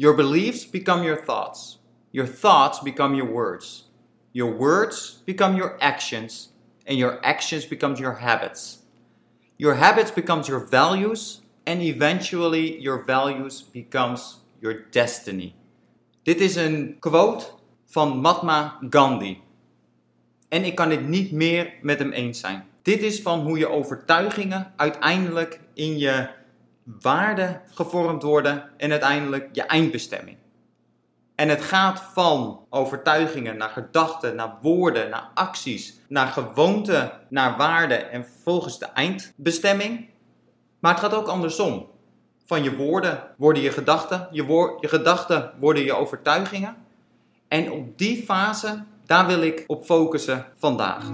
Your beliefs become your thoughts. Your thoughts become your words. Your words become your actions. And your actions becomes your habits. Your habits becomes your values. And eventually your values becomes your destiny. Dit is een quote van Mahatma Gandhi. En ik kan het niet meer met hem eens zijn. Dit is van hoe je overtuigingen uiteindelijk in je waarden gevormd worden en uiteindelijk je eindbestemming. En het gaat van overtuigingen naar gedachten, naar woorden, naar acties, naar gewoonten, naar waarden en vervolgens de eindbestemming. Maar het gaat ook andersom. Van je woorden worden je gedachten, je, je gedachten worden je overtuigingen. En op die fase, daar wil ik op focussen vandaag.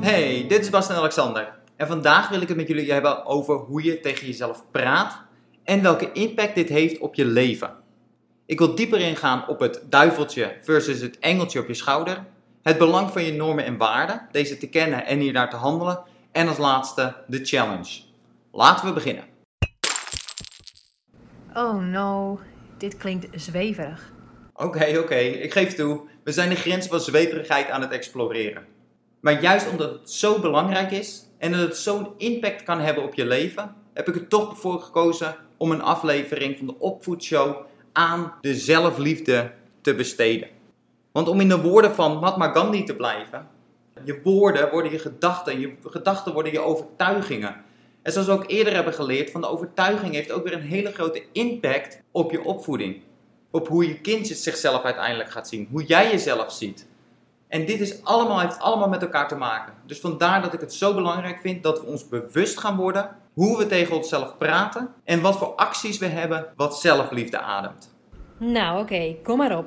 Hey, dit is Bas en Alexander. En vandaag wil ik het met jullie hebben over hoe je tegen jezelf praat en welke impact dit heeft op je leven. Ik wil dieper ingaan op het duiveltje versus het engeltje op je schouder, het belang van je normen en waarden, deze te kennen en hiernaar te handelen, en als laatste de challenge. Laten we beginnen. Oh no, dit klinkt zweverig. Oké, oké, ik geef toe, we zijn de grens van zweverigheid aan het exploreren. Maar juist omdat het zo belangrijk is en dat het zo'n impact kan hebben op je leven, heb ik er toch voor gekozen om een aflevering van de Opvoedshow aan de zelfliefde te besteden. Want om in de woorden van Mahatma Gandhi te blijven, je woorden worden je gedachten, je gedachten worden je overtuigingen. En zoals we ook eerder hebben geleerd, van de overtuiging heeft ook weer een hele grote impact op je opvoeding. Op hoe je kindje zichzelf uiteindelijk gaat zien, hoe jij jezelf ziet. En dit is allemaal, heeft allemaal met elkaar te maken. Dus vandaar dat ik het zo belangrijk vind dat we ons bewust gaan worden hoe we tegen onszelf praten en wat voor acties we hebben wat zelfliefde ademt. Nou oké, kom maar op.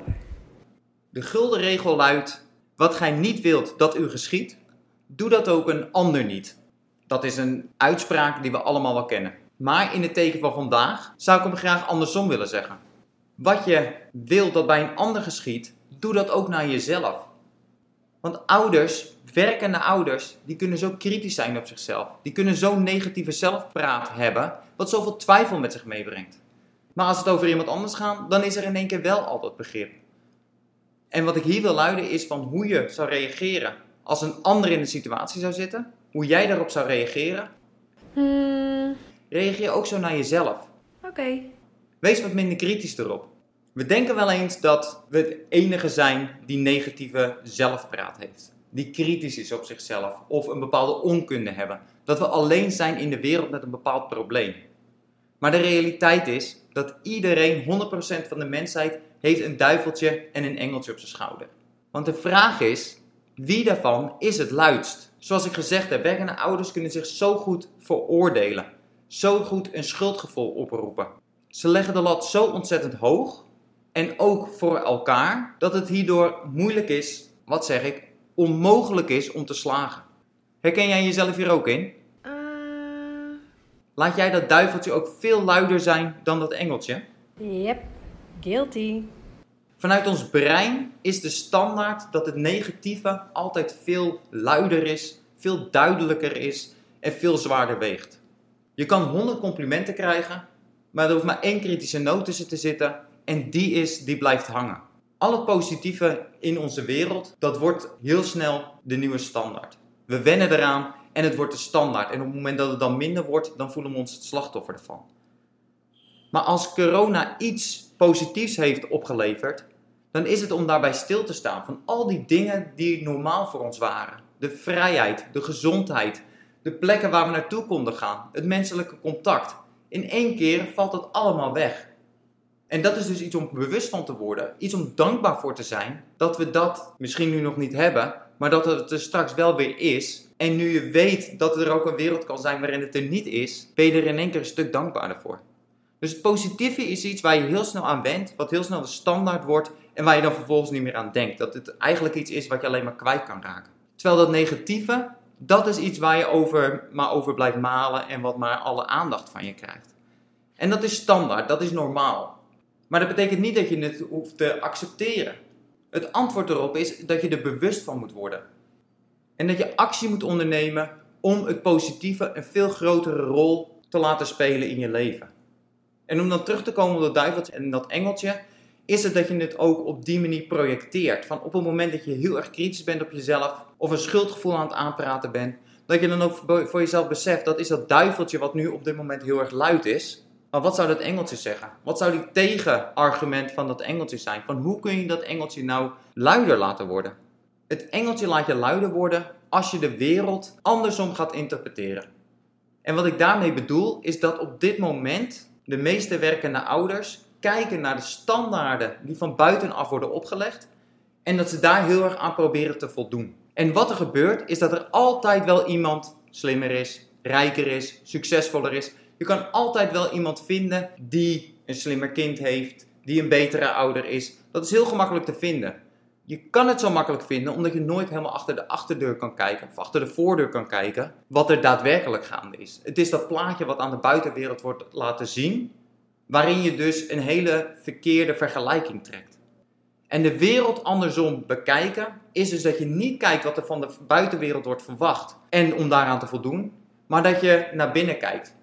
De gulden regel luidt: wat gij niet wilt dat u geschiet, doe dat ook een ander niet. Dat is een uitspraak die we allemaal wel kennen. Maar in het teken van vandaag zou ik hem graag andersom willen zeggen. Wat je wilt dat bij een ander geschiet, doe dat ook naar jezelf. Want ouders, werkende ouders, die kunnen zo kritisch zijn op zichzelf. Die kunnen zo'n negatieve zelfpraat hebben, wat zoveel twijfel met zich meebrengt. Maar als het over iemand anders gaat, dan is er in één keer wel al dat begrip. En wat ik hier wil luiden is van hoe je zou reageren als een ander in de situatie zou zitten. Hoe jij daarop zou reageren. Hmm, Reageer ook zo naar jezelf. oké. Wees wat minder kritisch erop. We denken wel eens dat we het enige zijn die negatieve zelfpraat heeft. Die kritisch is op zichzelf of een bepaalde onkunde hebben. Dat we alleen zijn in de wereld met een bepaald probleem. Maar de realiteit is dat iedereen, 100% van de mensheid, heeft een duiveltje en een engeltje op zijn schouder. Want de vraag is, wie daarvan is het luidst? Zoals ik gezegd heb, werkende ouders kunnen zich zo goed veroordelen. Zo goed een schuldgevoel oproepen. Ze leggen de lat zo ontzettend hoog en ook voor elkaar dat het hierdoor moeilijk is, wat zeg ik, onmogelijk is om te slagen. Herken jij jezelf hier ook in? Eh, Laat jij dat duiveltje ook veel luider zijn dan dat engeltje? yep, guilty. Vanuit ons brein is de standaard dat het negatieve altijd veel luider is, veel duidelijker is en veel zwaarder weegt. Je kan 100 complimenten krijgen, maar er hoeft maar één kritische noot tussen te zitten en die is die blijft hangen. Al het positieve in onze wereld, dat wordt heel snel de nieuwe standaard. We wennen eraan en het wordt de standaard. En op het moment dat het dan minder wordt, dan voelen we ons het slachtoffer ervan. Maar als corona iets positiefs heeft opgeleverd, dan is het om daarbij stil te staan van al die dingen die normaal voor ons waren. De vrijheid, de gezondheid, de plekken waar we naartoe konden gaan, het menselijke contact. In één keer valt dat allemaal weg. En dat is dus iets om bewust van te worden, iets om dankbaar voor te zijn, dat we dat misschien nu nog niet hebben, maar dat het er straks wel weer is. En nu je weet dat er ook een wereld kan zijn waarin het er niet is, ben je er in één keer een stuk dankbaarder voor. Dus het positieve is iets waar je heel snel aan went, wat heel snel de standaard wordt en waar je dan vervolgens niet meer aan denkt. Dat het eigenlijk iets is wat je alleen maar kwijt kan raken. Terwijl dat negatieve, dat is iets waar je over, maar over blijft malen en wat maar alle aandacht van je krijgt. En dat is standaard, dat is normaal. Maar dat betekent niet dat je het hoeft te accepteren. Het antwoord erop is dat je er bewust van moet worden. En dat je actie moet ondernemen om het positieve een veel grotere rol te laten spelen in je leven. En om dan terug te komen op dat duiveltje en dat engeltje, is het dat je het ook op die manier projecteert. Van op het moment dat je heel erg kritisch bent op jezelf, of een schuldgevoel aan het aanpraten bent, dat je dan ook voor jezelf beseft, dat is dat duiveltje wat nu op dit moment heel erg luid is. Maar wat zou dat engeltje zeggen? Wat zou die tegenargument van dat engeltje zijn? Van hoe kun je dat engeltje nou luider laten worden? Het engeltje laat je luider worden als je de wereld andersom gaat interpreteren. En wat ik daarmee bedoel is dat op dit moment de meeste werkende ouders kijken naar de standaarden die van buitenaf worden opgelegd en dat ze daar heel erg aan proberen te voldoen. En wat er gebeurt is dat er altijd wel iemand slimmer is, rijker is, succesvoller is. Je kan altijd wel iemand vinden die een slimmer kind heeft, die een betere ouder is. Dat is heel gemakkelijk te vinden. Je kan het zo makkelijk vinden omdat je nooit helemaal achter de achterdeur kan kijken of achter de voordeur kan kijken wat er daadwerkelijk gaande is. Het is dat plaatje wat aan de buitenwereld wordt laten zien, waarin je dus een hele verkeerde vergelijking trekt. En de wereld andersom bekijken is dus dat je niet kijkt wat er van de buitenwereld wordt verwacht en om daaraan te voldoen, maar dat je naar binnen kijkt.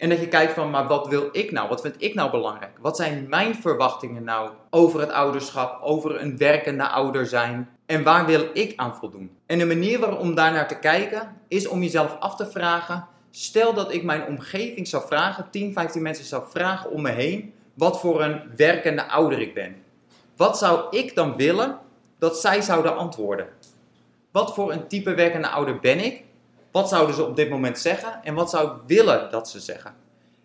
En dat je kijkt van, maar wat wil ik nou? Wat vind ik nou belangrijk? Wat zijn mijn verwachtingen nou over het ouderschap, over een werkende ouder zijn? En waar wil ik aan voldoen? En de manier waarom daar naar te kijken is om jezelf af te vragen. Stel dat ik mijn omgeving zou vragen, 10, 15 mensen zou vragen om me heen, wat voor een werkende ouder ik ben. Wat zou ik dan willen dat zij zouden antwoorden? Wat voor een type werkende ouder ben ik? Wat zouden ze op dit moment zeggen en wat zou ik willen dat ze zeggen?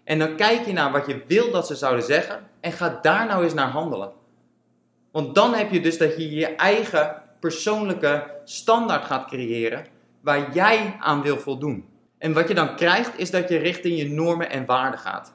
En dan kijk je naar wat je wil dat ze zouden zeggen en ga daar nou eens naar handelen. Want dan heb je dus dat je je eigen persoonlijke standaard gaat creëren waar jij aan wil voldoen. En wat je dan krijgt is dat je richting je normen en waarden gaat.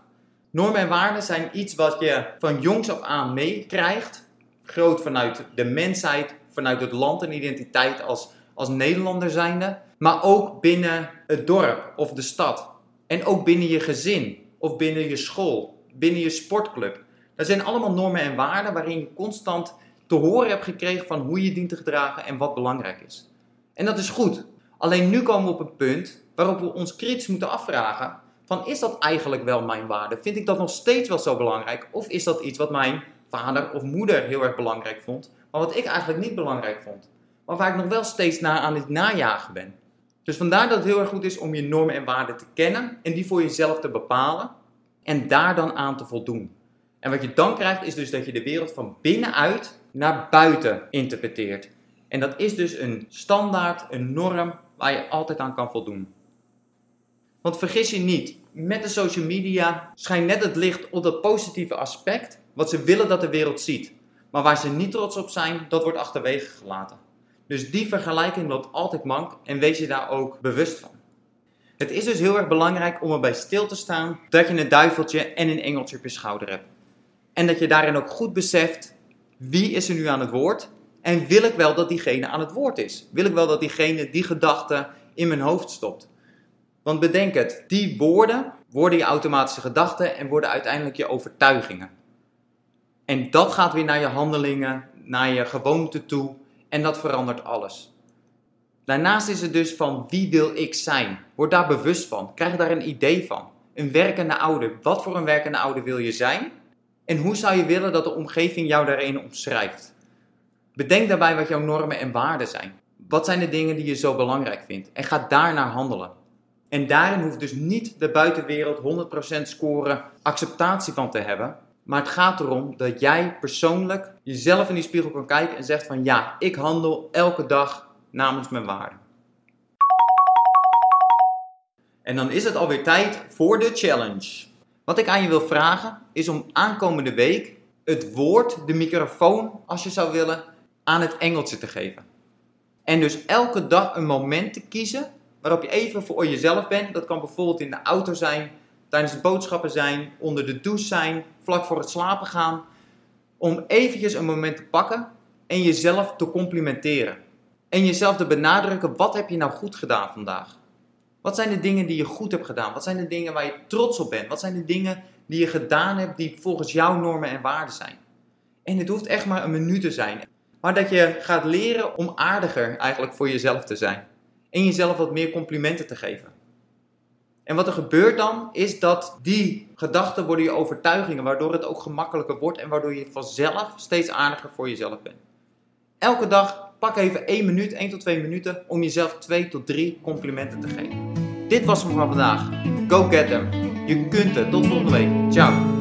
Normen en waarden zijn iets wat je van jongs af aan meekrijgt, groot vanuit de mensheid, vanuit het land en identiteit als, als Nederlander zijnde maar ook binnen het dorp of de stad. En ook binnen je gezin of binnen je school, binnen je sportclub. Dat zijn allemaal normen en waarden waarin je constant te horen hebt gekregen van hoe je dient te gedragen en wat belangrijk is. En dat is goed. Alleen nu komen we op een punt waarop we ons kritisch moeten afvragen van is dat eigenlijk wel mijn waarde? Vind ik dat nog steeds wel zo belangrijk? Of is dat iets wat mijn vader of moeder heel erg belangrijk vond, maar wat ik eigenlijk niet belangrijk vond? Maar waar ik nog wel steeds naar aan het najagen ben. Dus vandaar dat het heel erg goed is om je normen en waarden te kennen en die voor jezelf te bepalen en daar dan aan te voldoen. En wat je dan krijgt is dus dat je de wereld van binnenuit naar buiten interpreteert. En dat is dus een standaard, een norm waar je altijd aan kan voldoen. Want vergis je niet, met de social media schijnt net het licht op dat positieve aspect wat ze willen dat de wereld ziet. Maar waar ze niet trots op zijn, dat wordt achterwege gelaten. Dus die vergelijking loopt altijd mank en wees je daar ook bewust van. Het is dus heel erg belangrijk om erbij stil te staan dat je een duiveltje en een engeltje op je schouder hebt. En dat je daarin ook goed beseft wie is er nu aan het woord en wil ik wel dat diegene aan het woord is? Wil ik wel dat diegene die gedachte in mijn hoofd stopt? Want bedenk het, die woorden worden je automatische gedachten en worden uiteindelijk je overtuigingen. En dat gaat weer naar je handelingen, naar je gewoonte toe en dat verandert alles. Daarnaast is het dus van wie wil ik zijn? Word daar bewust van. Krijg daar een idee van. Een werkende ouder. Wat voor een werkende ouder wil je zijn? En hoe zou je willen dat de omgeving jou daarin omschrijft? Bedenk daarbij wat jouw normen en waarden zijn. Wat zijn de dingen die je zo belangrijk vindt? En ga daarnaar handelen. En daarin hoeft dus niet de buitenwereld 100% scoren acceptatie van te hebben. Maar het gaat erom dat jij persoonlijk jezelf in die spiegel kan kijken en zegt van ja, ik handel elke dag namens mijn waarden. En dan is het alweer tijd voor de challenge. Wat ik aan je wil vragen is om aankomende week het woord, de microfoon, als je zou willen, aan het engeltje te geven. En dus elke dag een moment te kiezen waarop je even voor jezelf bent. Dat kan bijvoorbeeld in de auto zijn, tijdens het boodschappen zijn, onder de douche zijn, vlak voor het slapen gaan. Om eventjes een moment te pakken en jezelf te complimenteren. En jezelf te benadrukken, wat heb je nou goed gedaan vandaag? Wat zijn de dingen die je goed hebt gedaan? Wat zijn de dingen waar je trots op bent? Wat zijn de dingen die je gedaan hebt die volgens jouw normen en waarden zijn? En het hoeft echt maar een minuut te zijn. Maar dat je gaat leren om aardiger eigenlijk voor jezelf te zijn. En jezelf wat meer complimenten te geven. En wat er gebeurt dan, is dat die Gedachten worden je overtuigingen, waardoor het ook gemakkelijker wordt en waardoor je vanzelf steeds aardiger voor jezelf bent. Elke dag pak even 1 minuut, 1 tot 2 minuten om jezelf 2 tot 3 complimenten te geven. Dit was hem van vandaag. Go get them. Je kunt het. Tot volgende week. Ciao.